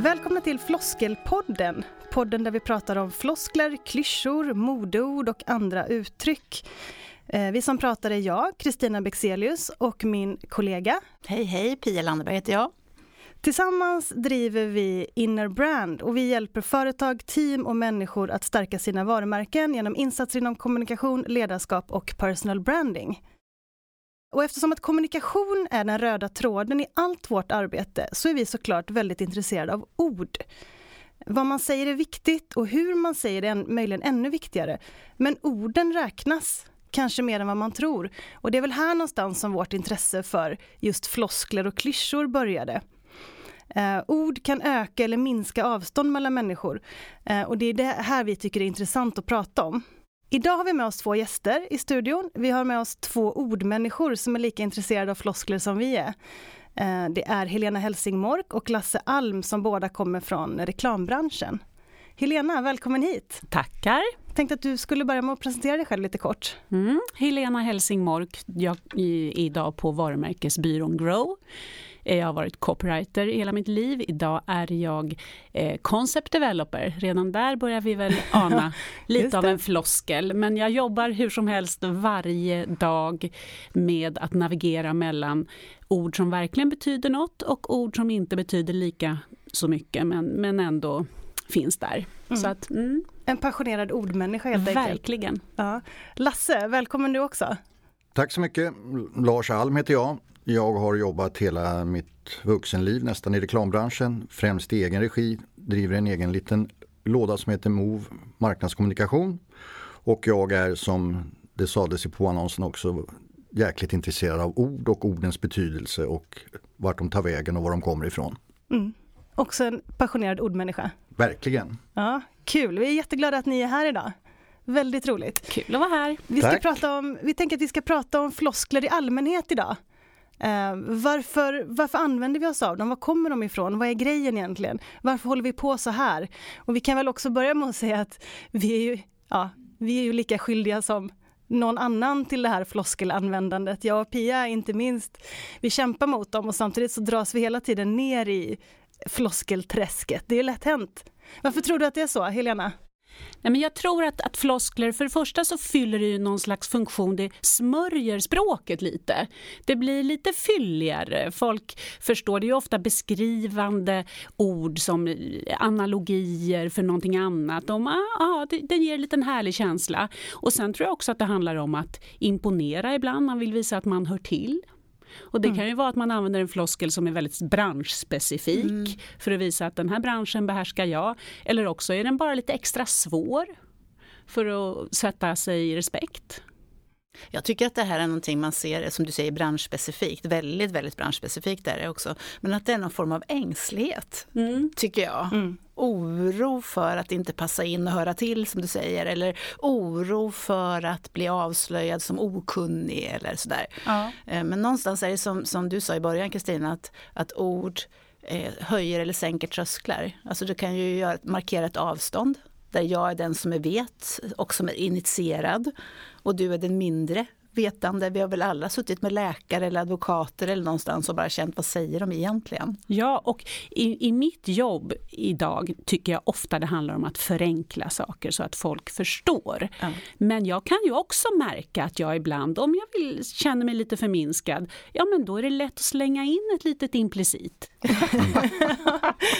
Välkomna till Floskelpodden. Podden där vi pratar om floskler, klyschor, modeord och andra uttryck. Eh, vi som pratar är jag, Kristina Bexelius och min kollega. Hej hej, Pia Landeberg heter jag. Tillsammans driver vi Inner Brand och vi hjälper företag, team och människor att stärka sina varumärken genom insatser inom kommunikation, ledarskap och personal branding. Och eftersom att kommunikation är den röda tråden i allt vårt arbete så är vi såklart väldigt intresserade av ord. Vad man säger är viktigt och hur man säger det är möjligen ännu viktigare. Men orden räknas, kanske mer än vad man tror. Och det är väl här någonstans som vårt intresse för just floskler och klyschor började. Eh, ord kan öka eller minska avstånd mellan människor. Eh, och det är det här vi tycker är intressant att prata om. Idag har vi med oss två gäster i studion. Vi har med oss två ordmänniskor som är lika intresserade av floskler som vi är. Eh, det är Helena Helsingmork och Lasse Alm som båda kommer från reklambranschen. Helena, välkommen hit! Tackar! Tänkte att du skulle börja med att presentera dig själv lite kort. Mm. Helena Helsingmork, jag är idag på varumärkesbyrån Grow. Eh, jag har varit copywriter hela mitt liv. Idag är jag eh, concept developer. Redan där börjar vi väl ana lite av en floskel. Men jag jobbar hur som helst varje dag med att navigera mellan ord som verkligen betyder något och ord som inte betyder lika så mycket men, men ändå finns där. Mm. Så att, mm. En passionerad ordmänniska helt enkelt. Verkligen. Ja. Lasse, välkommen du också. Tack så mycket. Lars Alm heter jag. Jag har jobbat hela mitt vuxenliv nästan i reklambranschen, främst i egen regi, driver en egen liten låda som heter Move marknadskommunikation. Och jag är som det sades i påannonsen också jäkligt intresserad av ord och ordens betydelse och vart de tar vägen och var de kommer ifrån. Mm. Också en passionerad ordmänniska. Verkligen. Ja, Kul, vi är jätteglada att ni är här idag. Väldigt roligt. Kul att vara här. Vi, ska prata om, vi tänker att vi ska prata om floskler i allmänhet idag. Eh, varför, varför använder vi oss av dem? Var kommer de ifrån? Vad är grejen egentligen? Varför håller vi på så här? Och vi kan väl också börja med att säga att vi är ju, ja, vi är ju lika skyldiga som någon annan till det här floskelanvändandet. Jag och Pia inte minst. Vi kämpar mot dem och samtidigt så dras vi hela tiden ner i floskelträsket. Det är lätt hänt. Varför tror du att det är så, Helena? Nej, men jag tror att, att floskler, för det första så fyller det ju någon slags funktion, det smörjer språket lite. Det blir lite fylligare, folk förstår, det är ju ofta beskrivande ord som analogier för någonting annat. De, ah, ah, det, det ger en liten härlig känsla. Och sen tror jag också att det handlar om att imponera ibland, man vill visa att man hör till. Och det mm. kan ju vara att man använder en floskel som är väldigt branschspecifik mm. för att visa att den här branschen behärskar jag. Eller också är den bara lite extra svår för att sätta sig i respekt. Jag tycker att det här är någonting man ser, som du säger, branschspecifikt. Väldigt, väldigt branschspecifikt är det också. Men att det är någon form av ängslighet, mm. tycker jag. Mm. Oro för att inte passa in och höra till, som du säger. Eller oro för att bli avslöjad som okunnig eller sådär. Ja. Eh, men någonstans är det som, som du sa i början, Kristina, att, att ord eh, höjer eller sänker trösklar. Alltså du kan ju markera ett avstånd där jag är den som är vet och som är initierad. Och du är den mindre vetande. Vi har väl alla suttit med läkare eller advokater eller någonstans och bara känt vad säger de egentligen? Ja, och i, i mitt jobb idag tycker jag ofta det handlar om att förenkla saker så att folk förstår. Ja. Men jag kan ju också märka att jag ibland, om jag vill, känner mig lite förminskad, ja men då är det lätt att slänga in ett litet implicit.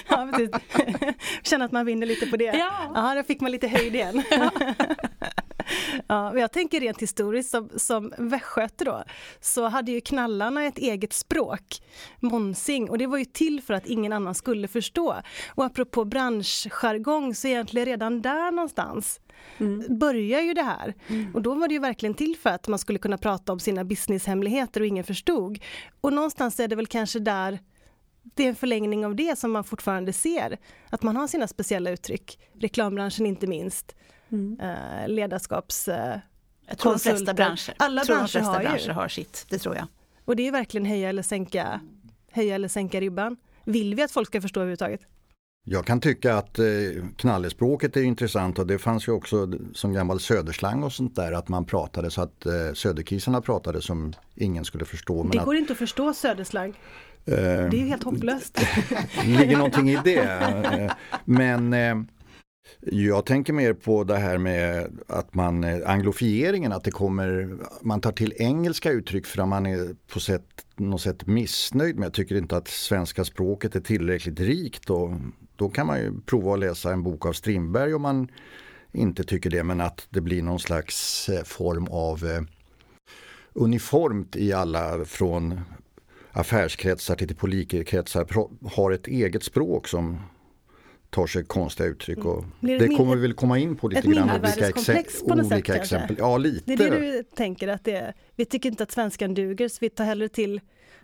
ja, precis. Att man vinner lite på det. Ja, ja då fick man lite höjd igen. Ja, jag tänker rent historiskt som, som västgöte då, så hade ju knallarna ett eget språk, monsing, och det var ju till för att ingen annan skulle förstå. Och apropå branschjargong, så egentligen redan där någonstans mm. börjar ju det här. Mm. Och då var det ju verkligen till för att man skulle kunna prata om sina businesshemligheter och ingen förstod. Och någonstans är det väl kanske där det är en förlängning av det som man fortfarande ser, att man har sina speciella uttryck, reklambranschen inte minst mm. eh, ledarskaps... Eh, jag tror de flesta branscher, Alla tror branscher, de flesta har, branscher har sitt, det tror jag. Och det är verkligen höja eller sänka, höja eller sänka ribban. Vill vi att folk ska förstå överhuvudtaget? Jag kan tycka att eh, knallespråket är intressant och det fanns ju också som gammal söderslang och sånt där att man pratade så att eh, söderkisarna pratade som ingen skulle förstå. det går att, inte att förstå söderslang. Eh, det är ju helt hopplöst. ligger någonting i det. Eh, men eh, jag tänker mer på det här med att man, eh, anglofieringen, att det kommer, man tar till engelska uttryck för att man är på sätt, något sätt missnöjd med, jag tycker inte att svenska språket är tillräckligt rikt. Och då kan man ju prova att läsa en bok av Strindberg om man inte tycker det, men att det blir någon slags eh, form av eh, uniformt i alla från affärskretsar till politikerkretsar har ett eget språk som tar sig konstiga uttryck. Och det, det kommer vi väl komma in på lite grann. Olika, exe på olika sätt, exempel. Ja, lite. Det är det du tänker att det är. Vi tycker inte att svenskan duger så vi tar hellre till.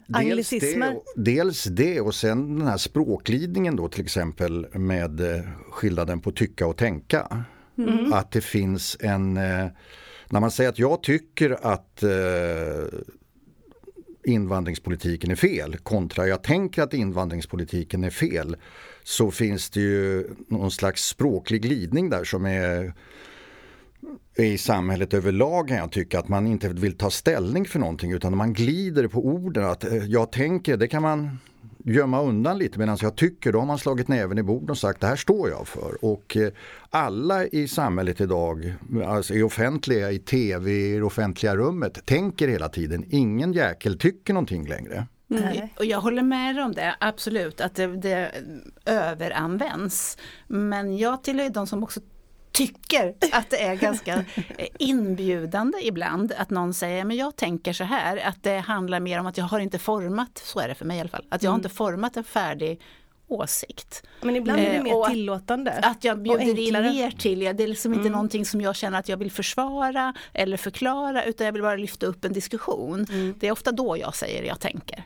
Dels det, dels det och sen den här språkglidningen då till exempel med eh, skillnaden på tycka och tänka. Mm. Att det finns en, eh, när man säger att jag tycker att eh, invandringspolitiken är fel kontra jag tänker att invandringspolitiken är fel så finns det ju någon slags språklig glidning där som är i samhället överlag kan jag tycka att man inte vill ta ställning för någonting utan man glider på orden. Att eh, jag tänker, det kan man gömma undan lite medan jag tycker då har man slagit näven i bordet och sagt det här står jag för. Och eh, alla i samhället idag, alltså i offentliga, i tv, i det offentliga rummet, tänker hela tiden. Ingen jäkel tycker någonting längre. Mm. Och jag håller med om det, absolut, att det, det överanvänds. Men jag tillhör de som också tycker att det är ganska inbjudande ibland att någon säger men jag tänker så här att det handlar mer om att jag har inte format, så är det för mig i alla fall, att jag har mm. inte format en färdig åsikt. Men ibland är det eh, mer tillåtande. Att jag bjuder in er till, det är liksom inte mm. någonting som jag känner att jag vill försvara eller förklara utan jag vill bara lyfta upp en diskussion. Mm. Det är ofta då jag säger jag tänker.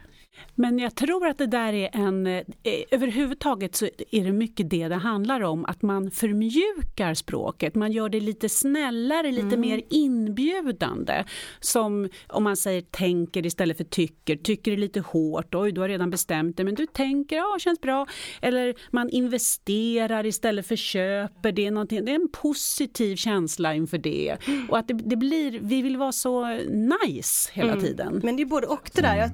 Men jag tror att det där är en... Eh, överhuvudtaget så är det mycket det det handlar om, att man förmjukar språket. Man gör det lite snällare, lite mm. mer inbjudande. Som om man säger tänker istället för tycker. Tycker är lite hårt, oj du har redan bestämt dig, men du tänker, ja känns bra. Eller man investerar istället för köper. Det är, det är en positiv känsla inför det. Och att det, det blir, vi vill vara så nice hela mm. tiden. Men det är både och det där. Jag,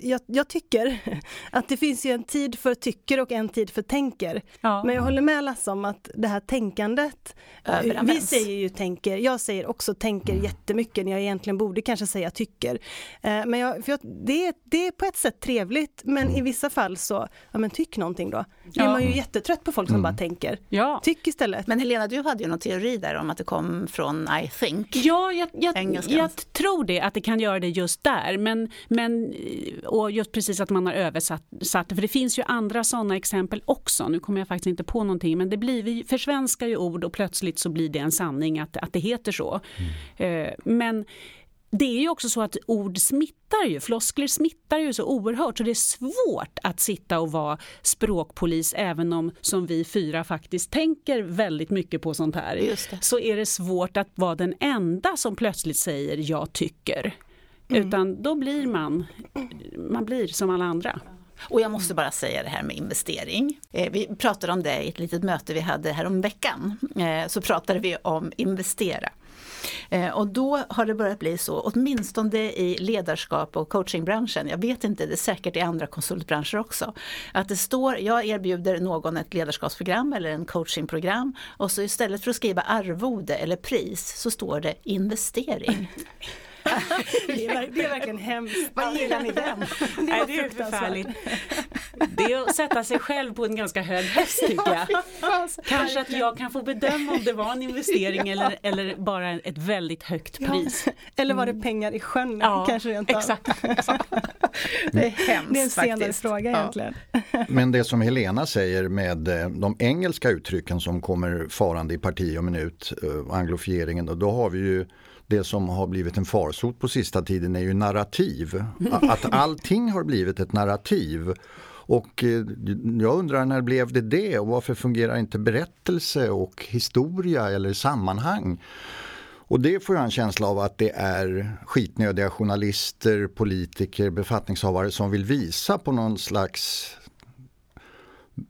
jag, jag tycker. Att det finns ju en tid för tycker och en tid för tänker. Ja. Men jag håller med Lasse om att det här tänkandet, vi säger ju tänker, jag säger också tänker mm. jättemycket när jag egentligen borde kanske säga tycker. Eh, men jag, för jag, det, det är på ett sätt trevligt men i vissa fall så, ja men tyck någonting då. Ja. är man ju jättetrött på folk som mm. bara tänker. Ja. Tyck istället. Men Helena, du hade ju någon teori där om att det kom från I think. Ja, jag, jag, jag tror det, att det kan göra det just där. Men, men och just precis att man har översatt det, för det finns ju andra sådana exempel också. Nu kommer jag faktiskt inte på någonting, men det blir, vi försvenskar ju ord och plötsligt så blir det en sanning att, att det heter så. Mm. Eh, men det är ju också så att ord smittar ju, floskler smittar ju så oerhört så det är svårt att sitta och vara språkpolis även om som vi fyra faktiskt tänker väldigt mycket på sånt här. Så är det svårt att vara den enda som plötsligt säger jag tycker. Mm. Utan då blir man, man blir som alla andra. Och jag måste bara säga det här med investering. Eh, vi pratade om det i ett litet möte vi hade här om veckan. Eh, så pratade vi om investera. Eh, och då har det börjat bli så, åtminstone i ledarskap och coachingbranschen, jag vet inte, det är säkert i andra konsultbranscher också, att det står, jag erbjuder någon ett ledarskapsprogram eller en coachingprogram och så istället för att skriva arvode eller pris så står det investering. det, är, det är verkligen hemskt. Vad gillar ni den? Det, Nej, det är förfärligt. Det är att sätta sig själv på en ganska hög häst tycker jag. Kanske att jag kan få bedöma om det var en investering eller, eller bara ett väldigt högt pris. Ja. Eller var det mm. pengar i sjön ja, kanske rent exakt, Det är hemskt Det är en senare faktiskt. fråga egentligen. Men det som Helena säger med eh, de engelska uttrycken som kommer farande i parti och minut, eh, anglofieringen, då har vi ju det som har blivit en farsot på sista tiden är ju narrativ. Att allting har blivit ett narrativ. Och eh, jag undrar när blev det det och varför fungerar inte berättelse och historia eller sammanhang? Och det får jag en känsla av att det är skitnödiga journalister, politiker, befattningshavare som vill visa på någon slags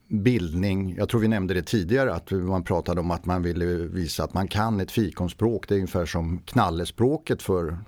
bildning. Jag tror vi nämnde det tidigare att man pratade om att man ville visa att man kan ett fikonspråk. Det är ungefär som knallespråket för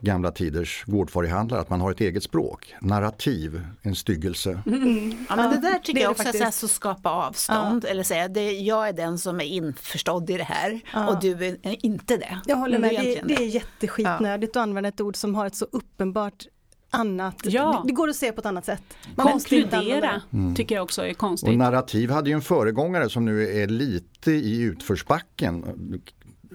gamla tiders gårdfarihandlare, att man har ett eget språk. Narrativ, en styggelse. Mm. Ja, men det där tycker det jag också är så skapa avstånd, ja. eller säga det, jag är den som är införstådd i det här ja. och du är inte det. Jag håller med, det, det, är jätteskitnödigt ja. att använda ett ord som har ett så uppenbart annat. Ja. Det går att se på ett annat sätt. Man Konkludera mm. tycker jag också är konstigt. Och narrativ hade ju en föregångare som nu är lite i utförsbacken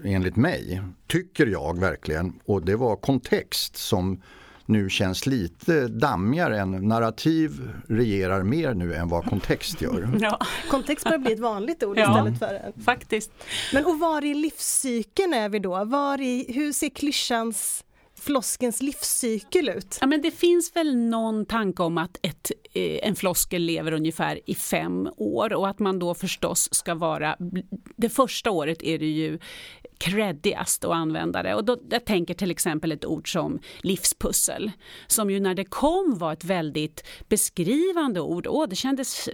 enligt mig, tycker jag verkligen. Och det var kontext som nu känns lite dammigare än narrativ regerar mer nu än vad kontext gör. Ja. Kontext börjar bli ett vanligt ord ja, istället för en. Faktiskt. Men och var i livscykeln är vi då? Var i, hur ser klyschans floskens livscykel ut? Ja, men det finns väl någon tanke om att ett, eh, en floskel lever ungefär i fem år och att man då förstås ska vara... Det första året är det ju creddigast att använda det. Och då, jag tänker till exempel ett ord som livspussel, som ju när det kom var ett väldigt beskrivande ord. Åh, det kändes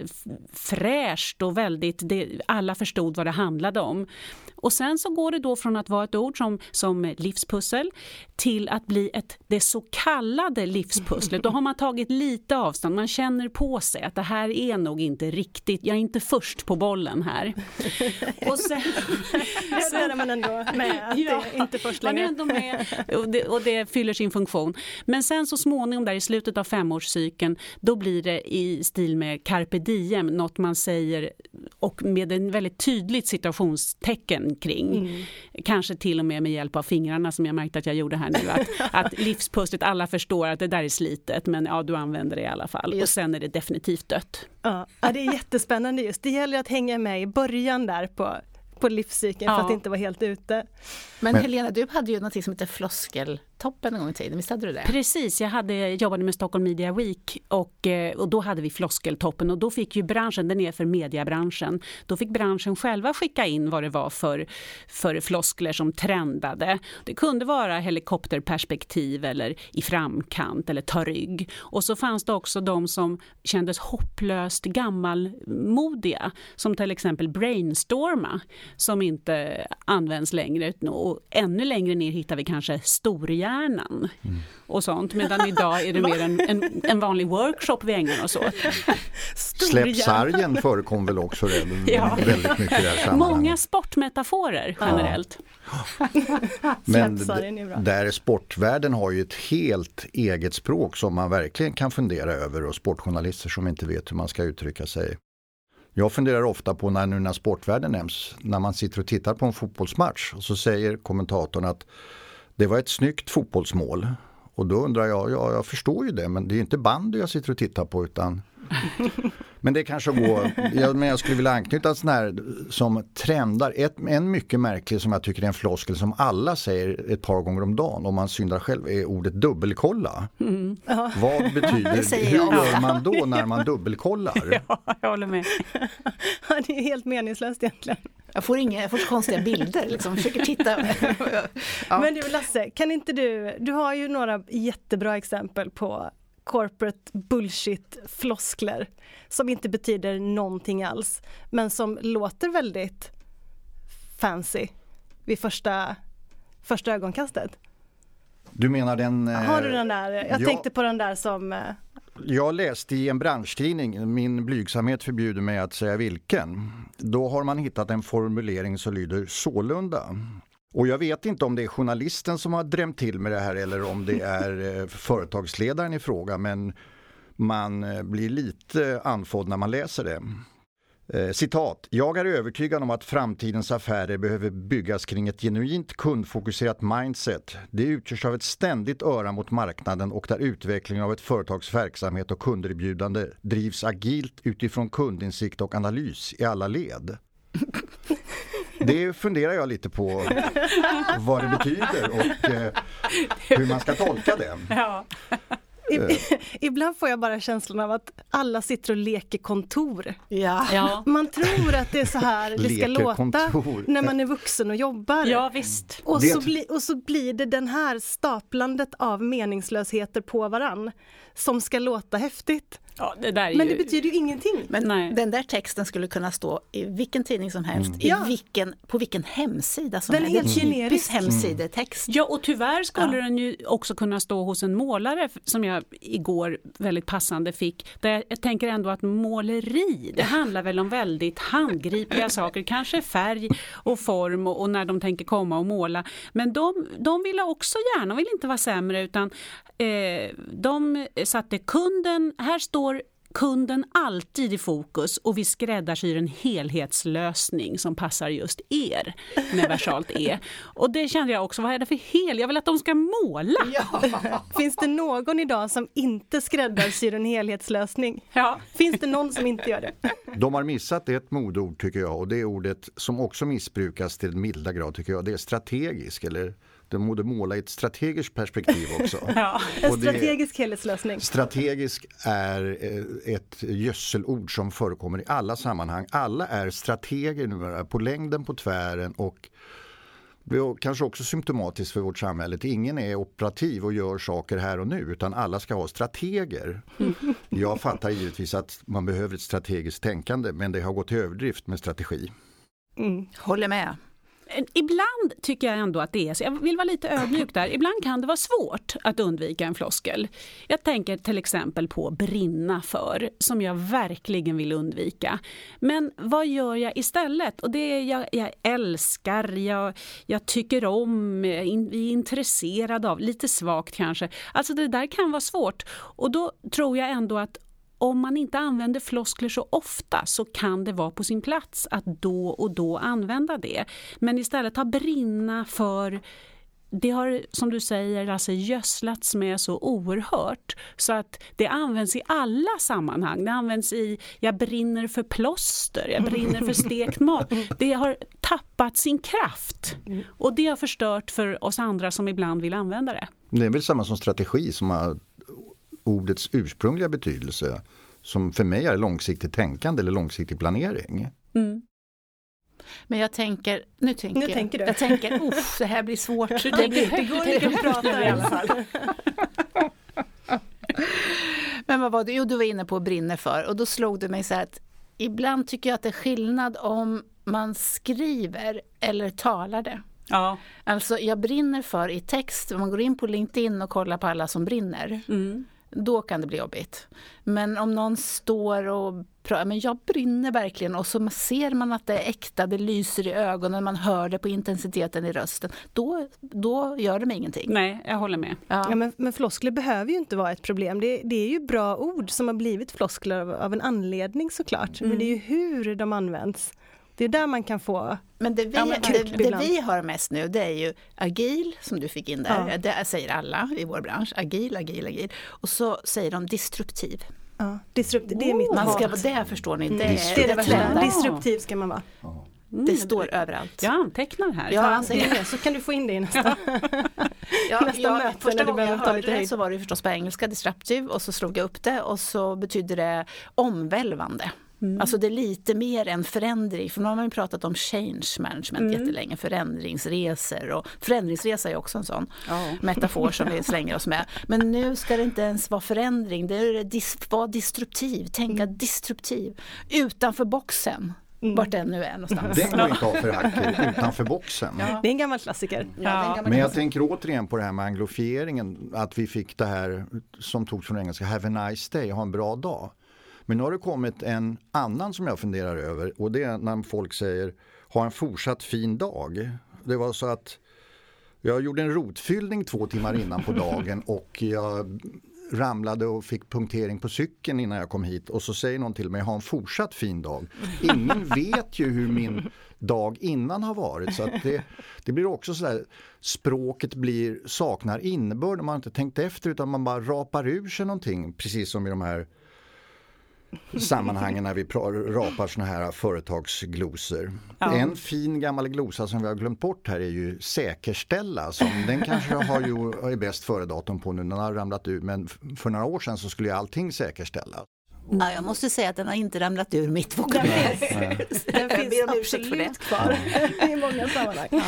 fräscht och väldigt, det, alla förstod vad det handlade om. Och sen så går det då från att vara ett ord som, som livspussel till att bli ett, det så kallade livspusslet. Då har man tagit lite avstånd, man känner på sig att det här är nog inte riktigt, jag är inte först på bollen här. Och sen, sen är man ändå med, att ja, det inte först längre. Man är ändå med och det, och det fyller sin funktion. Men sen så småningom där i slutet av femårscykeln, då blir det i stil med carpe diem, något man säger och med en väldigt tydligt situationstecken kring. Mm. Kanske till och med med hjälp av fingrarna som jag märkte att jag gjorde här nu. Att, att livspusslet, alla förstår att det där är slitet men ja, du använder det i alla fall. Just. Och sen är det definitivt dött. Ja, det är jättespännande just. Det gäller att hänga med i början där på på livscykeln ja. för att inte vara helt ute. Men, Men Helena, du hade ju något som heter floskel toppen en gång i tiden, visst hade du det? Precis, jag hade, jobbade med Stockholm Media Week och, eh, och då hade vi floskeltoppen och då fick ju branschen, den är för mediebranschen, då fick branschen själva skicka in vad det var för, för floskler som trendade. Det kunde vara helikopterperspektiv eller i framkant eller ta rygg. Och så fanns det också de som kändes hopplöst gammalmodiga, som till exempel brainstorma, som inte används längre. Och ännu längre ner hittar vi kanske storhjärna hjärnan mm. och sånt. Medan idag är det mer en, en, en vanlig workshop vi ägnar oss åt. Släpp sargen förekom väl också redan, ja. väldigt mycket i det här sammanhanget. Många sportmetaforer generellt. Ja. Men där sportvärlden har ju ett helt eget språk som man verkligen kan fundera över och sportjournalister som inte vet hur man ska uttrycka sig. Jag funderar ofta på när nu när sportvärlden nämns, när man sitter och tittar på en fotbollsmatch och så säger kommentatorn att det var ett snyggt fotbollsmål. Och då undrar jag, ja jag förstår ju det men det är inte bandy jag sitter och tittar på utan Men det kanske går, jag, men jag skulle vilja anknyta sån här som trendar. Ett, en mycket märklig som jag tycker är en floskel som alla säger ett par gånger om dagen om man syndar själv är ordet dubbelkolla. Mm. Vad betyder, det hur gör man då när man dubbelkollar? Ja, jag håller med. det är helt meningslöst egentligen. Jag får inga, jag får konstiga bilder liksom, försöker titta. ja. Men du Lasse, kan inte du, du har ju några jättebra exempel på corporate bullshit-floskler som inte betyder någonting alls, men som låter väldigt fancy vid första, första ögonkastet. Du menar den... Har du den där? Jag ja, tänkte på den där som... Eh, jag läste i en branschtidning, min blygsamhet förbjuder mig att säga vilken. Då har man hittat en formulering som lyder sålunda. Och jag vet inte om det är journalisten som har drämt till med det här eller om det är eh, företagsledaren i fråga men man eh, blir lite andfådd när man läser det. Eh, citat. Jag är övertygad om att framtidens affärer behöver byggas kring ett genuint kundfokuserat mindset. Det utgörs av ett ständigt öra mot marknaden och där utvecklingen av ett företags verksamhet och kunderbjudande drivs agilt utifrån kundinsikt och analys i alla led. Det funderar jag lite på vad det betyder och eh, hur man ska tolka det. Ja. Ibland får jag bara känslan av att alla sitter och leker kontor. Ja. ja. Man tror att det är så här det ska låta kontor. när man är vuxen och jobbar. Ja, visst. Och, så bli, och så blir det den här staplandet av meningslösheter på varann som ska låta häftigt. Ja, det men ju... det betyder ju ingenting. Men Nej. den där texten skulle kunna stå i vilken tidning som helst, mm. i ja. vilken, på vilken hemsida som den helst. Den är helt generisk. hemsidetext. Ja, och tyvärr skulle ja. den ju också kunna stå hos en målare som jag igår väldigt passande fick. Där jag tänker ändå att måleri, det handlar väl om väldigt handgripliga saker, kanske färg och form och, och när de tänker komma och måla. Men de, de vill också gärna, de vill inte vara sämre utan eh, de satte kunden, här står kunden alltid i fokus och vi skräddarsyr en helhetslösning som passar just er med versalt E. Och det kände jag också, vad är det för hel? Jag vill att de ska måla! Ja. Finns det någon idag som inte skräddarsyr en helhetslösning? Ja. Finns det någon som inte gör det? De har missat ett modord tycker jag och det ordet som också missbrukas till en milda grad tycker jag, det är strategisk eller den borde måla i ett strategiskt perspektiv också. ja, en strategisk helhetslösning. Strategisk är eh, ett gödselord som förekommer i alla sammanhang. Alla är strateger numera, på längden, på tvären och det är kanske också symptomatiskt för vårt samhälle. Ingen är operativ och gör saker här och nu utan alla ska ha strateger. Jag fattar givetvis att man behöver ett strategiskt tänkande men det har gått till överdrift med strategi. Mm. Håller med. Eh, ibland tycker jag ändå att det är så, jag vill vara lite ödmjuk där, ibland kan det vara svårt att undvika en floskel. Jag tänker till exempel på brinna för, som jag verkligen vill undvika. Men vad gör jag istället? Och det är jag, jag älskar, jag, jag tycker om, eh, in, vi är intresserade av, lite svagt kanske. Alltså det där kan vara svårt. Och då tror jag ändå att om man inte använder floskler så ofta så kan det vara på sin plats att då och då använda det. Men istället ha brinna för det har, som du säger, alltså gödslats med så oerhört så att det används i alla sammanhang. Det används i jag brinner för plåster, jag brinner för stekt mat. Det har tappat sin kraft och det har förstört för oss andra som ibland vill använda det. Det är väl samma som strategi som har ordets ursprungliga betydelse som för mig är långsiktigt tänkande eller långsiktig planering. Mm. Men jag tänker, nu tänker, nu jag, tänker du. jag tänker, det här blir svårt. Det, blir, det går inte att prata i alla fall. Men vad var det? Jo, du var inne på brinner för och då slog det mig så här att ibland tycker jag att det är skillnad om man skriver eller talar det. Ja. Alltså jag brinner för i text, om man går in på LinkedIn och kollar på alla som brinner. Mm då kan det bli jobbigt. Men om någon står och pratar, men jag brinner verkligen och så ser man att det är äkta, det lyser i ögonen, man hör det på intensiteten i rösten. Då, då gör det mig ingenting. Nej, jag håller med. Ja. ja men, men floskler behöver ju inte vara ett problem. Det, det är ju bra ord som har blivit floskler av, av en anledning såklart. Mm. Men det är ju hur de används. Det är där man kan få Men det vi, ja, men det, det, vi har mest nu det är ju agil som du fick in där. Ja. Det säger alla i vår bransch. Agil, agil, agil. Och så säger de disruptiv. Ja, disruptiv, det är mitt man ska, Det förstår ni. Mm. Det, det är det värsta. Disruptiv ska man vara. Mm, det står överallt. Jag antecknar här. Ja, det, så kan du få in det i nästa, ja, nästa ja, möte. Första gången jag hörde det så var det förstås på engelska, disruptive, och så slog jag upp det och så betyder det omvälvande. Mm. Alltså det är lite mer än förändring, för nu har man ju pratat om change management mm. jättelänge, förändringsresor och förändringsresa är också en sån oh. metafor som vi slänger oss med. Men nu ska det inte ens vara förändring, det är dis vara disruptiv, tänka mm. disruptiv, utanför boxen. Mm. Vart den nu är någonstans. Den går inte av för hacker, utanför boxen. Ja. Det är en gammal klassiker. Ja, gammal Men jag tänker återigen på det här med anglofieringen, att vi fick det här som togs från engelska, have a nice day, ha en bra dag. Men nu har det kommit en annan som jag funderar över och det är när folk säger ha en fortsatt fin dag. Det var så att jag gjorde en rotfyllning två timmar innan på dagen och jag ramlade och fick punktering på cykeln innan jag kom hit och så säger någon till mig ha en fortsatt fin dag. Ingen vet ju hur min dag innan har varit så det, det blir också så där språket blir, saknar innebörd man har inte tänkt efter utan man bara rapar ur sig någonting precis som i de här sammanhangen när vi rapar såna här företagsglosor. Ja. En fin gammal glosa som vi har glömt bort här är ju säkerställa. Som den kanske har ju, är bäst före-datum på nu, den har ramlat ur. Men för några år sedan så skulle ju allting säkerställas. Ja, jag måste säga att den har inte ramlat ur mitt vokabulär. Den finns absolut kvar i många sammanhang. Ja.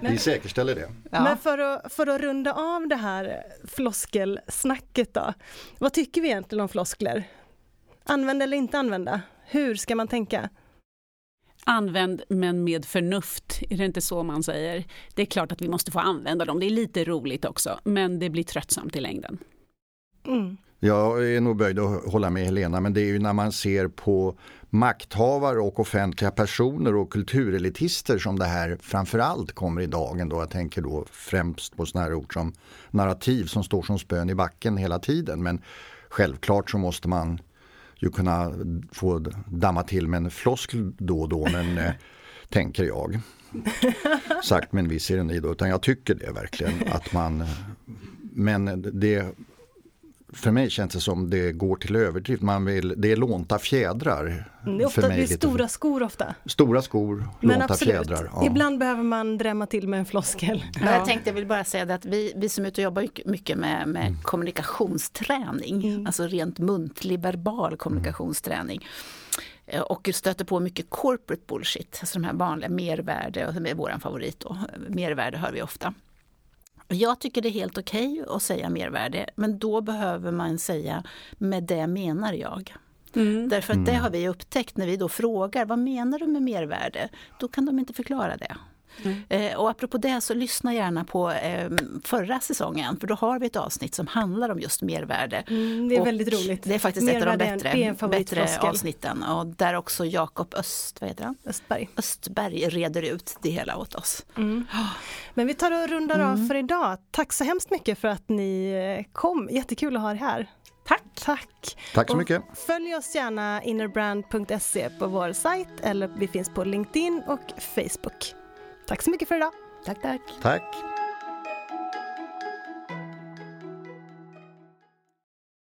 Men, Vi säkerställer det. Ja. Men för att, för att runda av det här floskelsnacket då. Vad tycker vi egentligen om floskler? Använda eller inte använda? Hur ska man tänka? Använd men med förnuft, är det inte så man säger? Det är klart att vi måste få använda dem, det är lite roligt också, men det blir tröttsamt i längden. Mm. Jag är nog böjd att hålla med Helena, men det är ju när man ser på makthavare och offentliga personer och kulturelitister som det här framförallt kommer i dagen. Då. Jag tänker då främst på sådana här ord som narrativ som står som spön i backen hela tiden. Men självklart så måste man ju kunna få damma till med en floskel då och då, men eh, tänker jag. Sagt med en viss ironi då, utan jag tycker det verkligen att man men det för mig känns det som det går till överdrift. Man vill, det är lånta fjädrar. Mm, det är ofta, det är stora skor ofta. Stora skor, Men lånta absolut. fjädrar. Ja. Ibland behöver man drämma till med en floskel. Ja. Jag tänkte, jag vill bara säga det att vi, vi som är ute och jobbar mycket med, med mm. kommunikationsträning, mm. alltså rent muntlig, verbal kommunikationsträning eh, och stöter på mycket corporate bullshit, alltså de här vanliga mervärde, som är vår favorit då, mervärde hör vi ofta. Jag tycker det är helt okej okay att säga mervärde, men då behöver man säga med det menar jag. Mm. Därför att det mm. har vi upptäckt när vi då frågar vad menar du med mervärde? Då kan de inte förklara det. Mm. Eh, och apropå det så lyssna gärna på eh, förra säsongen för då har vi ett avsnitt som handlar om just mervärde. Mm, det är och väldigt roligt. Det är faktiskt mervärde ett av de bättre, bättre avsnitten och där också Jakob Öst, vad heter han? Östberg. Östberg reder ut det hela åt oss. Mm. Men vi tar och rundar av mm. för idag. Tack så hemskt mycket för att ni eh, kom. Jättekul att ha er här. Tack! Tack! Tack så mycket! Och följ oss gärna innerbrand.se på vår sajt eller vi finns på LinkedIn och Facebook. Tack så mycket för idag. Tack, tack. Tack.